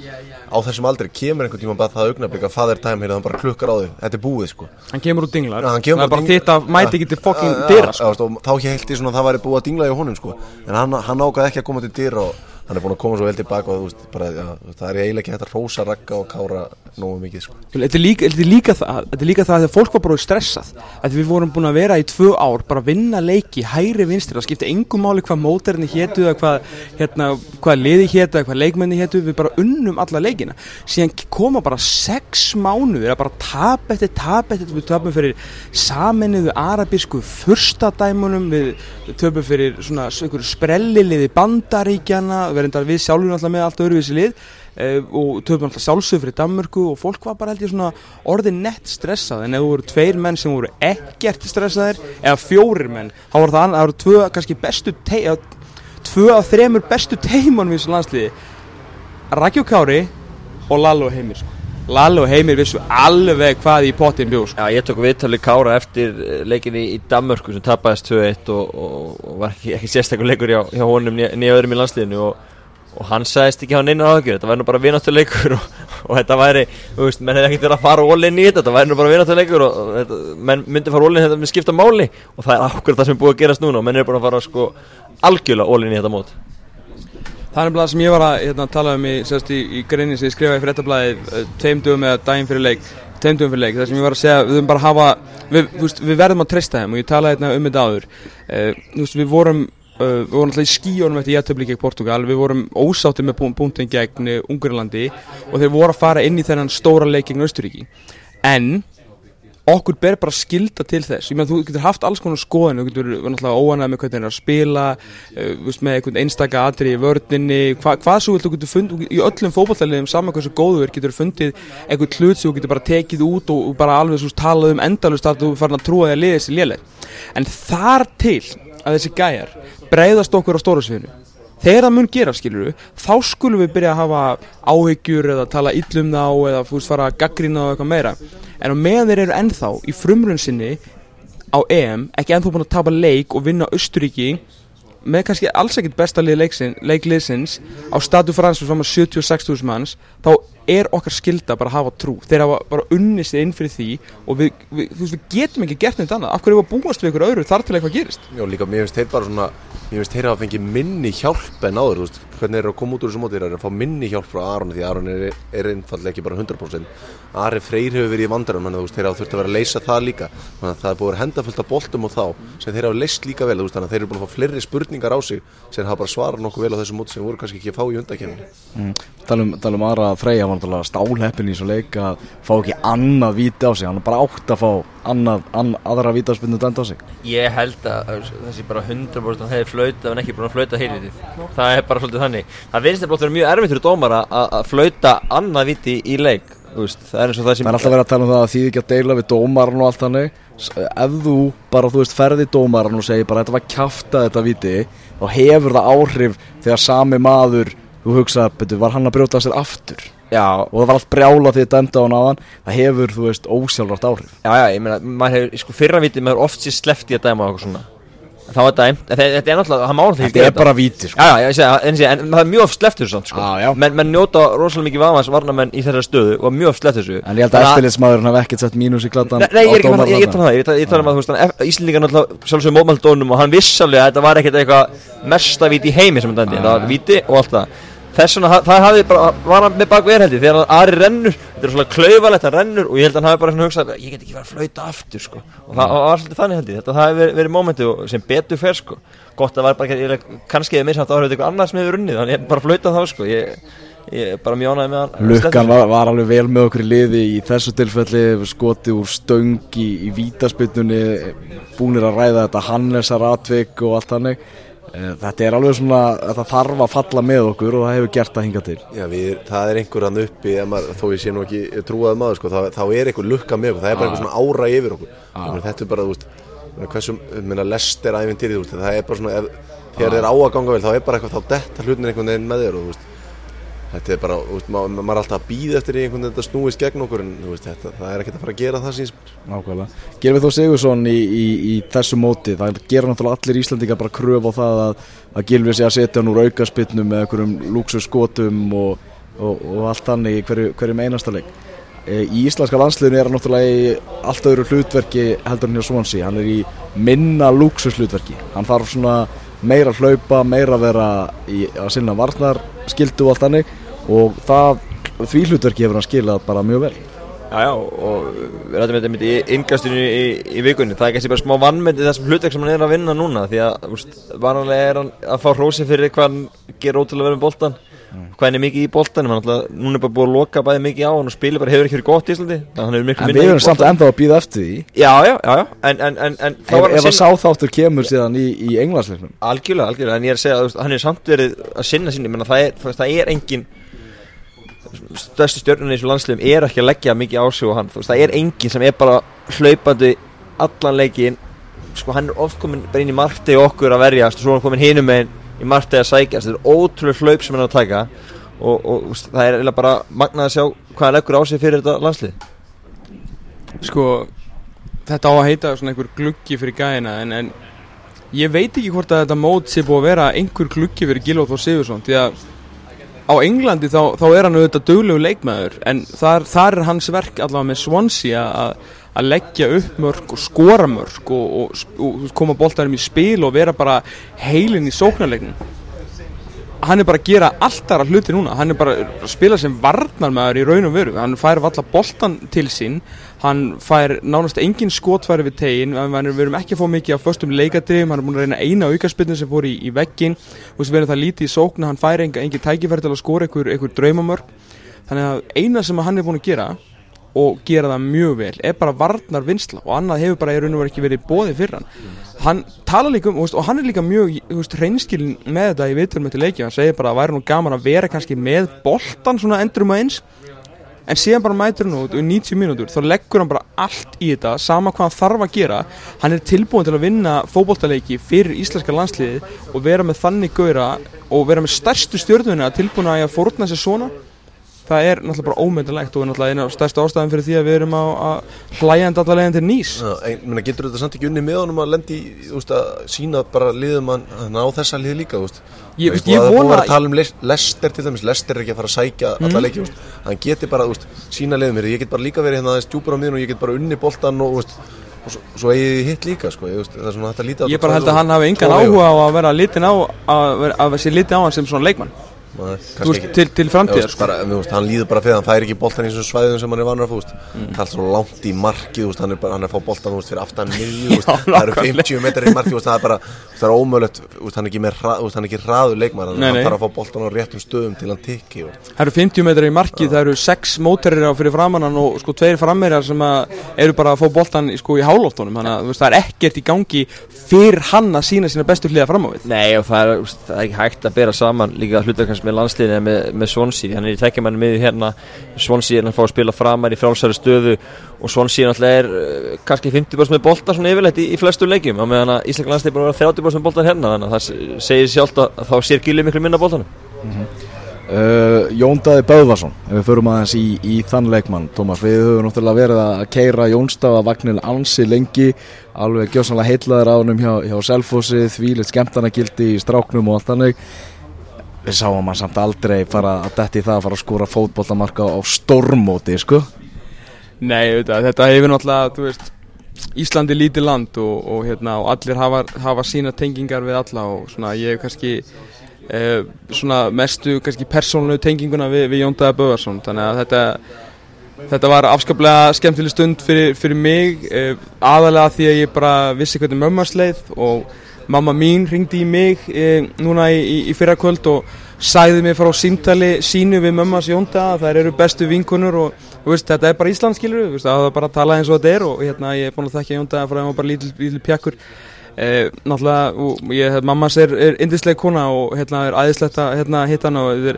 Speaker 5: á þessum aldrei kemur einhvern tíma bara það augnablik að father time heyrðu hann bara klukkar á þig, þetta er búið sko
Speaker 3: Hann kemur úr dinglar
Speaker 5: Já, hann kemur
Speaker 3: Það er
Speaker 5: bara
Speaker 3: að mæti ekki til sko.
Speaker 5: veist, og þá held ég svona að það væri búið að dingla í honum sko. en hann, hann ákvað ekki að koma til dyra og hann er búin að koma svo vel tilbaka og veist, bara, veist, það er eiginlega ekki hægt að rósa ragga og kára nógu mikið sko.
Speaker 3: Þetta er líka, líka líka það að fólk var bara stressað. Að við vorum búin að vera í tvö ár bara að vinna leiki, hæri vinstri. Það skipti engum máli hvað móterni hétu eða hvað, hérna, hvað liði hétu eða hvað leikmenni hétu, við bara unnum alla leikina. Síðan koma bara sex mánuðir að bara tap eftir tap eftir, við tapum fyrir saminuðu arabísku furstadæmunum. Við töpum fyrir svona einhverju sprelliliði bandaríkjana erum við sjálfur alltaf með allt öðruvísi lið uh, og töfum alltaf sjálfsög fyrir Danmörku og fólk var bara held ég svona orðið nett stressað en ef þú voru tveir menn sem voru ekkert stressaðir eða fjórir menn þá voru það, það voru tvö kannski bestu tvö af þremur bestu teimunum í þessu landsliði Rækjó Kári og Lallo Heimir sko. Lallo Heimir vissu alveg hvað í pottin bjó sko.
Speaker 4: Já, ég tók viðtalið Kára eftir eh, leikinni í Danmörku sem tapaðist 2-1 og, og, og var ekki, ekki sérstakur leikur hjá, hjá honum nýja öðrum í landsliðinu og, og hann sagðist ekki hafa neina áhugjur, þetta væri nú bara vináttur leikur og, og þetta væri, þú veist, menn hefði ekkert verið að fara all-in í þetta, þetta væri nú bara vináttur leikur og, og þetta, menn myndi fara all-in þetta með skipta máli. Og það er akkur það sem er búið að gerast núna og menn er búin að fara sko algjörlega all-in í þetta mót.
Speaker 3: Það er nefnilega sem ég var að hérna, tala um í, í, í greinin sem ég skrifaði fyrir ettablaði tveim dögum eða daginn fyrir leik tveim dögum fyrir leik, það sem ég var að segja við, bara hafa, við, veist, við verðum að treysta þeim og ég talaði hérna um þetta áður. Uh, veist, við vorum uh, við vorum alltaf í skíjónum eftir jættöfli gegn Portugal. Við vorum ósátti með búntin gegn uh, Ungurlandi og þeir voru að fara inn í þennan stóra leik gegn Östuríki en okkur ber bara skilda til þess. Ég meðan þú getur haft alls konar skoðin þú getur verið náttúrulega óanæg með hvernig það er að spila uh, með einhvern einstaka atri í vördninni hva, hvað svo vilt þú getur fundið í öllum fótballtæliðum saman hversu góður getur fundið einhvern hlut sem þú getur bara tekið út og, bara alveg svo talað um endalust að þú farin að trúa því að liða þessi léleg en þar til að þessi gæjar breyðast okkur á stóra sviðinu. Þegar það mun gera skilur þá skulum við byrja að hafa áhyggjur eða tala illum þá eða fúst fara að gaggrina og eitthvað meira. En á meðan þeir eru ennþá í frumrun sinni á EM ekki ennþá búin að tapa leik og vinna Östuríki með kannski alls ekkert besta lið leiksin, leikliðsins á statu fransum fram að 76.000 manns þá er okkar skilda bara að hafa trú. Þeir hafa bara unnið sig inn fyrir því og við, við, við getum ekki gert neitt annað. Af hverju við búast við ykkur öðru þar til eitthvað gerist?
Speaker 5: Já, líka, mér finnst þeir bara svona mér finnst þeir hafa fengið minni hjálp en áður, þú veist, hvernig þeir eru að koma út úr þessu móti þeir eru að fá minni hjálp frá Aroni því Aron er, er einfallega ekki bara 100% Ari Freyr hefur verið í vandarum þannig að veist, þeir hafa þurft að vera að leysa það líka. Þannig að það er búið að vera henda fullt af boltum og þá sem þeir hafa leyst líka vel, þú veist, þannig að þeir eru búin að fá fleiri spurningar á sig sem hafa bara svarað nokkuð vel á þessu móti sem voru kannski ekki að fá í undakefni
Speaker 2: Mm. Talum, talum aðra að Freyja var náttúrulega stálheppin í svo leik að fá ekki annað víti á sig hann er bara átt að fá annað, annað aðra vítaspinnu dæmt á sig?
Speaker 4: Ég held að þessi bara 100% hefði flauta en ekki búin að flauta heilvitið Það er bara svolítið þannig. Það finnst þetta mjög erfitt fyrir dómara að að flauta annað viti í leik veist, Það er það
Speaker 2: Það er alltaf verið að tala um það að því ekki að deila við dómaran og allt þannig. S- Ef þú bara, þú veist, ferði dómaran og segir bara þetta var kjafta þetta viti þá hefur það áhrif þegar sami maður, þú hugsa, betur, var hann að brjóta sér aftur
Speaker 4: Já,
Speaker 2: og það var allt brjála því að dæmda á hann aðan það hefur, þú veist, ósjálfrátt áhrif.
Speaker 4: Já, já, ég meina, hefur, sko, fyrra vitið maður oft sér sleppt í að dæma svona. En Það var dæmt, en þe- þetta er náttúrulega, það má náttúrulega ekki
Speaker 2: Þetta er bara víti, sko.
Speaker 4: Já, já, ég segi það, en, en það er mjög oft þessu samt, sko.
Speaker 2: Já, já.
Speaker 4: Menn, menn njóta rosalega mikið vafans varnamenn í þessari stöðu og mjög oft sleppt þessu.
Speaker 2: En ég held að eftirlitsmaðurinn hafi ekkert sett mínus í gladdan
Speaker 4: Nei, nei, ég er ekki að um að Íslendingar náttúrulega sjálfsögum mótmældónum og hann vissalega að þetta var ekkert eitthvað mesta víti í heimi sem hann dændi, það var víti og allt það Þess vegna, það hafði bara, var hann með bak verðheldi þegar hann Ari rennur, þetta er svona klaufalegt hann rennur og ég held að hann hafi bara svona hugsað, ég get ekki verið að flauta aftur sko. Og það var svolítið þannig held ég, þetta hafi verið, verið mómenti og sem betur fer sko. Gott að var bara ég- kannski eða missamt áhrif eitthvað annars með runnið, þannig ég bara flauta þá sko. Ég, ég bara mjög ánægði með hann.
Speaker 2: Lukkan var, var alveg vel með okkur í liði í þessu tilfelli skoti úr stöng í, vítaspytunni búnir að ræða þetta Hannesar atvik og allt hannig þetta er alveg svona þetta þarf að falla með okkur og það hefur gert að hinga til.
Speaker 5: Já, við, það er einhver hann uppi maður, þó ég sé nú ekki trúað maður sko, þá, þá er einhver lukka með okkur, það er bara einhver svona ára yfir okkur. Þannig, þetta er bara, þú veist meina, hversu, meina, lest er æfintýrið, það er bara svona, ef, þegar þeir á að ganga vel þá er bara eitthvað, þá detta hlutin einhvern veginn með þér og þú veist þetta er bara, veist, ma maður er alltaf að býða eftir einhvern veginn þetta snúist gegn okkur en veist, þetta, það er ekkert að fara að gera það síns
Speaker 2: Nákvæmlega. Gerum við þó Sigursson í, í, í þessu móti, það gera náttúrulega allir Íslandingar bara kröf á það að, að Gilvi sé að setja hann úr aukaspinnum með einhverjum lúksusskotum og, og, og allt þannig í hverju, hverjum einasta leik. E, í íslenska landsliðinu er hann náttúrulega í allt öðru hlutverki heldur hann hjá Swansea, hann er í minna lúksushlutverki, hann þarf svona meira að hlaupa, meira að vera í, að sinna varnar, skildu og allt þannig og það, því hlutverki hefur hann skilað bara mjög vel.
Speaker 4: Já, já, og við rættum þetta mitt í ingastinu í, í vikunni. Það er kannski bara smá vannmyndi þessum hlutverk sem hann er að vinna núna því að, úst, vananlega er hann að fá hrósi fyrir hvað hann ger ótrúlega verið með boltan hvað hann er mikið í boltan alltaf, núna er bara búið að loka bæði mikið á hann og spilir bara hefur ekki verið gott í Íslandi
Speaker 2: En við erum samt ennþá að býða eftir því
Speaker 4: Já, já, já, já. en, en, en, en
Speaker 2: Ef, ef að sáþáttur kemur síðan í, í englandsleiknum
Speaker 4: Algjörlega, algjörlega, en ég er að segja að hann er samt verið að sinna sinni, menna það er, það er engin stærstu stjórnuna í þessu landsliðum er ekki að leggja mikið á sig og hann, það er engin sem er bara hlaupandi allan leikin sko hann er oft komin bara inn í margtegi okkur að verja, svo er hann komin hinum með í margtegi að sækja, þetta er ótrúlega hlaup sem hann er að taka og, og það er eiginlega bara magnað að sjá hvað hann leggur á sig fyrir þetta landslið.
Speaker 3: Sko, þetta á að heita svona einhver gluggi fyrir gæðina en, en ég veit ekki hvort að þetta mót sé búið að vera einhver gluggi fyrir Gilóð Þór Sigursson því að á Englandi þá, þá er hann auðvitað döglegu leikmaður en þar, þar er hans verk allavega með Swansea að leggja upp mörg og skora mörg og, og, og koma bóltarum í spil og vera bara heilin í sóknarleiknum. Hann er bara að gera allt aðra hluti núna. Hann er bara að spila sem varnarmæður í raun og veru. Hann fær valla boltan til sín hann fær nánast engin skotfæri við tegin við erum ekki að fá mikið af förstum leikadrifum hann er búin að reyna eina aukarspillin sem fór í, í veggin og við erum það lítið í sókna hann fær engin, engin tækifæri til að skora einhver, draumamörg þannig að eina sem hann er búin að gera og gera það mjög vel er bara varnar vinsla og annað hefur bara í raun og veru ekki verið bóðið fyrir hann. Hann tala líka um og hann er líka mjög hreinskilin með þetta í viðtörum eftir leiki hann segir bara að væri nú gaman að vera kannski með boltan svona endurum að eins en síðan bara mætur hann út og í 90 mínútur þá leggur hann bara allt í þetta sama hvað hann þarf að gera. Hann er tilbúin til að vinna fókbóltaleiki fyrir íslenska landsliði og vera með þannig gauðra og vera með stærstu stjórnuna tilbúin að forna sér svona. Það er náttúrulega bara ómyndilegt og er náttúrulega eina af stærsta ástæðan fyrir því að við erum á hlæjandi allar leginn til nýs.
Speaker 5: En getur þetta samt ekki unni með honum að lendi úst, að sína bara liðum að ná þessa lið líka úst.
Speaker 3: Ég,
Speaker 5: veist,
Speaker 3: ég
Speaker 5: það er búin
Speaker 3: vona
Speaker 5: að tala um Lester til dæmis Lester er ekki að fara að sækja mm. alla leiki úst. hann getur bara sína liðum hér ég get bara líka verið hérna aðeins djúpar á miðun og ég get bara unni boltan og, og svo, svo eigið hitt líka sko. ég, það er svona hægt að líta
Speaker 3: ég bara held að hann hafi engan áhuga á að vera litin á að, að sé litin á hann sem svona leikmann Veist, til, til framtíðar
Speaker 5: sko. hann líður bara fyrir hann fær ekki boltan í þessum svæðum sem hann er vanur að fúst mm. það er svo langt í marki veist, hann, er bara, hann er að fá boltan fyrir aftan miðju <laughs> það eru 50 metrar í marki það er bara það er ómöðulegt hann er ekki, hrað, hann er ekki hraður leikmar hann þarf að fá boltan á réttum stöðum til hann tikki
Speaker 3: það eru 50 metrar í marki það eru 6 móterir á fyrir framannan og sko tveir frammeirjar sem eru bara að fá boltan sko, í að það er ekkert í gangi fyrir hann að sína sína
Speaker 4: og hlutakans með landsliðinu með, með Swansea. Hann er í tekjamanni miður hérna. Swansea er að fá að spila framar í frálsæri stöðu og Swansea náttúrulega er uh, kannski 50% með bolta svona yfirleitt í, í flestu leikjum. Á meðan að Ísland landslið er búin að vera 30% með bolta hérna þannig að það segir sjálft að, þá sér gilið miklu minna boltanum. Mm -hmm.
Speaker 2: Uh, Jóndaði Böðvarsson ef við förum aðeins í, í þann leikmann Tómas, við höfum náttúrulega verið að keira Jónstafa vagnil ansi lengi alveg gjóðsannlega heitlaður á hennum hjá, hjá Selfossi, þvílitt skemmtarnagildi í stráknum og allt þannig við sáum hann samt aldrei fara að detti það að fara að skóra fótbollamarka á stormóti, sko.
Speaker 3: Nei, auðvitað, þetta hefur náttúrulega, þú veist Íslandi lítið land og, og, hérna, og allir hafa, hafa sína tengingar við alla og svona ég hef kannski eh, svona mestu kannski persónulegu tenginguna við, við Jóndaða Böðarsson þannig að þetta þetta var afskaplega skemmtileg stund fyrir, fyrir mig eh, aðalega því að ég bara vissi hvernig mömmars leið og mamma mín ringdi í mig eh, núna í, í, í fyrra kvöld og sæði mig frá símtali sínu við mömmars Jóndaða þær eru bestu vinkunur og, og veist, þetta er bara Ísland skilur við, það er bara að tala eins og þetta er og hérna, ég er búin að þakka Jóndaða frá að það var bara lítil, lítil pjakkur. Eh, náttúrulega, ég, mammas er, er indisleg kona og hérna er æðislegt að hérna, hitta hana og þeir,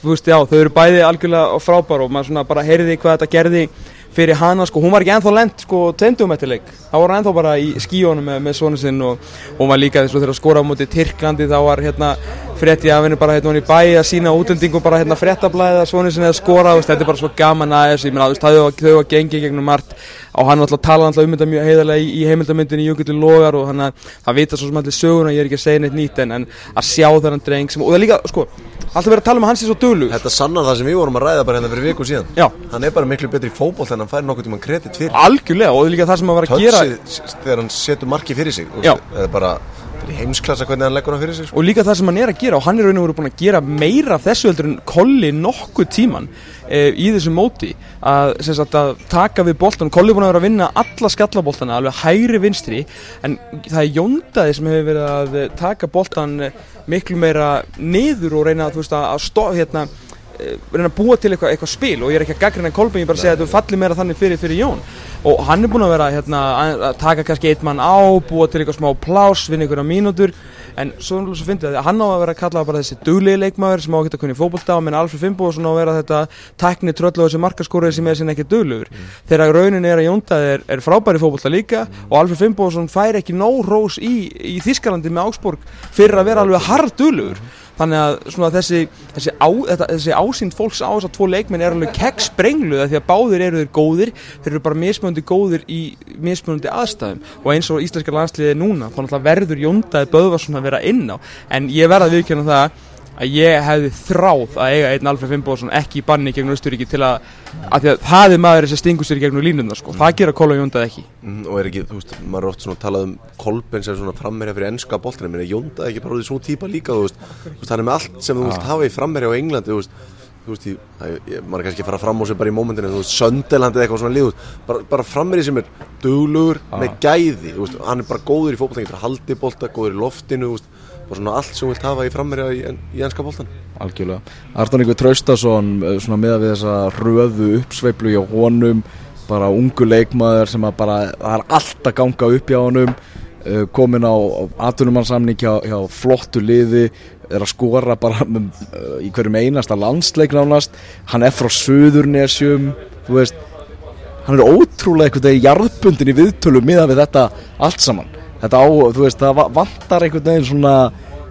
Speaker 3: þú veist, já, þau eru bæði algjörlega frábár og maður svona bara heyriði hvað þetta gerði fyrir hana sko, hún var ekki ennþá lent sko tendum eftir leik, þá var hann ennþá bara í skíónu með, með svona sinn og hún var líka þess að þegar að skora á móti Tyrklandi þá var hérna frétti af henni bara hérna hún í bæ að sína útlendingum bara hérna fréttablaðið að svona sinn eða skora og þetta er bara svo gaman aðeins, ég meina veist þau, þau var gengið gegnum margt. Og hann var alltaf að tala alltaf um þetta mjög heiðarlega í, í heimildamyndinni Jökulli Logar og hann að það vita svo sem allir söguna, ég er ekki að segja neitt nýtt en, en að sjá þennan dreng sem, og það líka sko, alltaf verið að tala um að hann sé svo dölur
Speaker 5: Þetta sannar það sem við vorum að ræða bara hérna fyrir viku síðan
Speaker 3: Já.
Speaker 5: Hann er bara miklu betri í fótboll en hann fær nokkuð tíma kredit fyrir
Speaker 3: algjörlega og er líka það sem að var að gera
Speaker 5: Tötsið þegar hann setur marki fyrir sig þú
Speaker 3: Já.
Speaker 5: er bara, þetta er heimsklassa hvernig hann leggur hann fyrir sig sko.
Speaker 3: og líka það sem hann er að gera og hann er raun og veru búin að gera meira þessu heldur en kolli nokkuð tíman e, í þessu móti að, sagt, að taka við boltan kolli er búin að vera að vinna alla skallaboltana alveg hægri vinstri en það er Jóndaði sem hefur verið að eh, taka boltan eh, miklu meira niður og reyna þú veist, að, að stó, hérna, reyna að búa til eitthvað, eitthvað spil og ég er ekki að gaggrina Kolbein, ég er bara að segja að þetta falli meira þannig fyrir, fyrir Jón. Og hann er búin að vera hérna, að taka kannski eitt mann á, búa til eitthvað smá plás, vinna einhverja mínútur. En svo, svo fyndið að hann á að vera að kalla bara þessi duglegi leikmaður sem á að geta kunni fótbolta og menn Alfred Fimboðsson á að vera þetta tækni tröll og þessi markaskórið sem er sinni ekki duglegur. Þegar raunin er að Jóndað er, er frábæri fótbolta líka og Alfred Fimboðsson fær ekki nóg rós í, í Þískalandi með Augsburg fyrir að vera alveg hard duglegur þannig að svona þessi, þessi, á, þetta, þessi ásýnd fólks á þess að tvo leikmenn er alveg keggsprengluð því að báðir eru þeir góðir þeir eru bara mismunandi góðir í mismunandi aðstæðum. Og eins og íslenska landsliði núna þá verður Jóndaði Böðvarsson að vera inn á. En ég verða að viðkjöna það að ég hefði þráð að eiga einn Alfred Fimboðsson ekki í banni gegn Östuríki til að, að að það er maður sem stingur sér gegn línuna sko, það gera Kóla Jóndaði ekki.
Speaker 5: Mm, Og er ekki, þú veist, maður er oft svona talað um Kolben sem svona frammerja fyrir ennska boltina Mér er Jónda ekki bara úr því svona típa líka Þú veist, hann er með allt sem þú vilt hafa í frammerja á Englandi Þú veist, þú veist ég, maður er kannski að fara fram á sig bara í mómentinu Þú veist, Söndeland eða eitthvað svona lið þú veist, Bara, bara frammerja sem er duglugur með gæði Þú veist, hann er bara góður í fótbolta Getur haldið bolta, góður í loftinu þú veist, Bara svona allt sem vilt hafa í frammerja í, í ennska boltan
Speaker 2: algjörlega. Artan Ingur Traustason eh, svona með við þessa röðu uppsveiflu hjá honum bara ungu leikmaður sem að bara það er allt að ganga upp hjá honum eh, komin á, atvinnumannsamning hjá, hjá flottu liði er að skora bara með, eh, í hverjum einasta landsleik nánast. Hann er frá Suðurnesjum þú veist. Hann er ótrúlega einhvern veginn jarðbundin í viðtölu miða við þetta allt saman þetta á, þú veist, það va- vantar einhvern veginn svona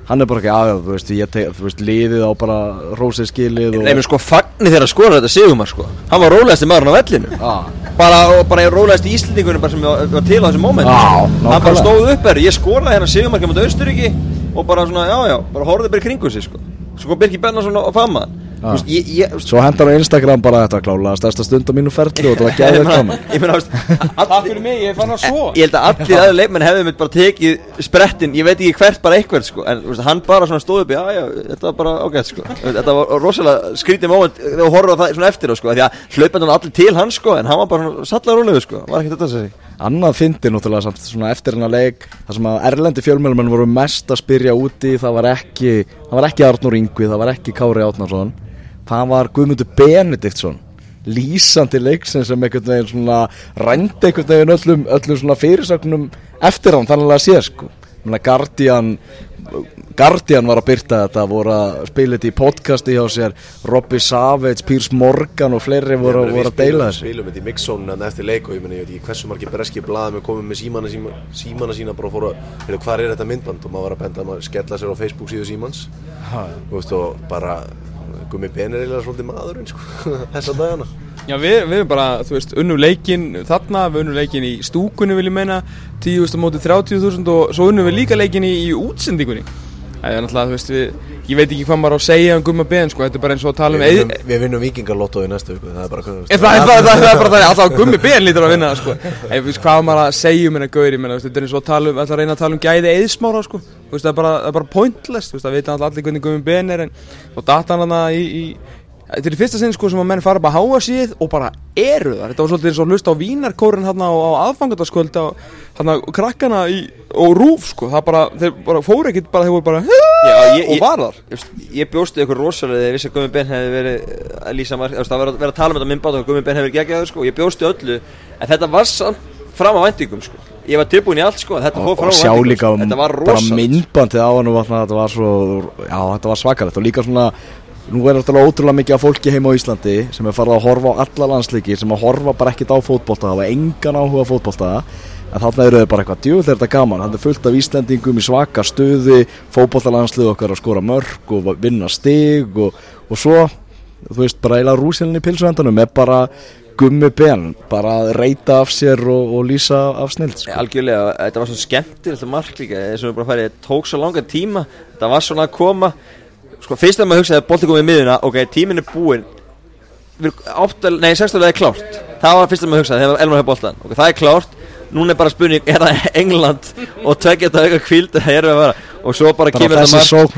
Speaker 2: hann er bara ekki aðeins, þú veist, ég teg, þú veist, liðið á bara rósið skilið og
Speaker 4: Nei, menn sko fagni þegar að skora þetta sigumar sko. Hann var rólegasti maðurinn á vellinu
Speaker 2: ah,
Speaker 4: bara, bara rólegasti íslendingunum bara sem var, var til á þessu moment
Speaker 2: Já,
Speaker 4: Hann bara stóð upp er, ég skoraði hérna sigumarkið mot Austuríki og bara svona, já, já, bara horfði bara í kringu sig sko. Svo kom Birki Bennarsson og fama veist, ég, ég, veist,
Speaker 2: svo hendar á Instagram bara þetta klálega stærsta stund á mínu ferli og þetta var gæðið gaman.
Speaker 4: ég meina, <laughs>
Speaker 3: Takk
Speaker 4: allir
Speaker 3: fyrir mig, ég fann það svo
Speaker 4: Ég held að allir aðeins leikmenn hefðu mitt bara tekið sprettin, ég veit ekki hvert bara eitthvað sko, en þú veist, hann bara svona stóð upp í, já, já, þetta var bara ágætt sko, þetta var rosalega skrítið moment þegar horfður það svona eftir sko, því að hlaupendan allir til hann sko, en hann var bara sallar rólegu sko, var ekki þetta að segja.
Speaker 2: annað fyndi náttúrulega samt svona eftir hennar leik þar sem að erlendi fjölmjölumenn voru mest að spyrja úti það var ekki, það var ekki Arnur Ingvi það var ekki Kári Átnarsson það var Guðmundur Benediktsson lýsandi leiksin sem einhvern veginn svona rændi einhvern veginn öllum, öllum svona fyrirsögnum eftir hann þannig að sé sko. Guardian Guardian var að byrta þetta voru að spila þetta í podcasti hjá sér. Robbie Savage, Piers Morgan og fleiri voru,
Speaker 5: meina,
Speaker 2: voru
Speaker 5: við
Speaker 2: að deila þessu.
Speaker 5: spilum þetta í mixzónu eftir leik og ég, meni, ég veit ekki hversu margir breski blaðum er komið með símana, síma, símana sína bara fóru að, hvað er þetta myndband? Og maður var að benda að maður skella sér á Facebook síðu símans. Veist og bara Gummi Ben er eiginlega svolítið maðurinn sko, <laughs> þessa dagana.
Speaker 3: Já, við, við erum bara, þú veist, unnum leikin þarna, við unnum leikin í stúkunni vil ég meina, 10.000 á móti 30.000 og svo unnum við líka leikin í, í útsendingunni. Það er náttúrulega, þú veist, við, ég veit ekki hvað maður á að segja um Gumma Ben, sko, þetta er bara eins og að tala um
Speaker 5: Við vinnum, við vinnum vikingarlotto í næstu viku, það er bara hvað
Speaker 3: Ég, það, það, það, það er bara þannig, alltaf Gummi Ben lítur að vinna það, sko þú veist, hvað maður að segja um hennar gauri, menna, þetta er eins og að tala um, ætla að reyna að tala um gæði eðsmára, sko. Þú veist, það er bara, það er bara pointless, þú veist, það veit allir hvernig Gummi Ben er En þá data hann hana í, í Þetta er í fyrsta sinn, sko, sem að menn fara bara að háa síð og bara eru það Þetta var svolítið eins og að hlusta á vínarkórin hérna á, á aðfangandaskvöld og hérna krakkana í, og rúf, sko. Það bara, þeir bara fóru ekkit bara, þeir voru bara
Speaker 4: Já, ég,
Speaker 3: og
Speaker 4: ég,
Speaker 3: var þar.
Speaker 4: ég, ég bjóstu ykkur rosalega þegar ég vissi að Gummi Ben hefði verið að lýsa marg, það var að vera að tala um þetta myndbátt og Gummi Ben hefði verið geggjaður sko, ég bjóstu öllu en þetta var samt fram á vendingum sko. Ég var tilbúin í allt sko, þetta
Speaker 2: og, og sjá líka
Speaker 4: sko. var
Speaker 2: bara myndbandið á hann og þetta var svo já, þetta var svakalegt. Og líka svona nú er náttúrulega ótrúlega mikið af fólki heima á Íslandi sem er farið að horfa á alla landsleiki sem að horfa bara ekkit á fótbolta hafa engan áhuga á fótbolta. En þarna eru þau bara eitthvað djúð þegar þetta er gaman? Það er fullt af Íslandingum í svaka stuði fótbollalandslið okkar að skora mörg og vinna stig og, og svo, þú veist, bara eila rúsilin í pilsuvendanum er bara gummi ben, bara að reyta af sér og, og lýsa af snild sko.
Speaker 4: Algjörlega, þetta var svo skemmtilegt mark líka, þess að við bara farið, tók svo langa tíma þetta var svona að koma sko fyrst að maður hugsaði að bolti komið í miðuna ok, tíminn er búinn. Áttal, nei, sextalega er klárt. Það var fyrst að maður hugsaði þegar Elmar hefði boltan ok, það er klárt, núna er bara spurning er það England og tvekja þetta auka kvíld það er við að vera og svo bara,
Speaker 2: bara
Speaker 4: kemur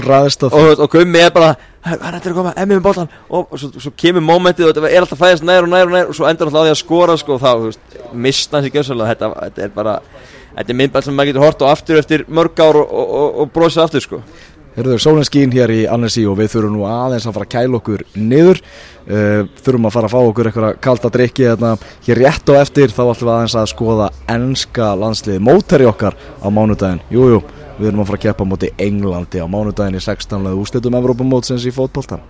Speaker 2: ræðist
Speaker 4: mark og, og Gummi er bara hann er að koma, emmi með boltan og svo, svo kemur mómentið og þetta er alltaf fæðast nær og nær og nær og svo endur alltaf á því að skora sko, og þá, þú veist, mista hans í gjössalega þetta, þetta er bara, þetta er myndbæl sem maður getur hort og aftur eftir mörg ár og, og, og, og brosið aftur sko
Speaker 2: Herður, sólinn skín hér í Annecy og við þurfum nú aðeins að fara að kæla okkur niður. Uh, þurfum að fara að fá okkur eitthvað kalda drikki hérna. Hér rétt og eftir þá ætlum við aðeins að skoða ennska landsliði móteri okkar á mánudaginn. Jújú, jú, við erum að fara að keppa móti Englandi á mánudaginn í 16. úrslitum Evrópamótsins í fótboltan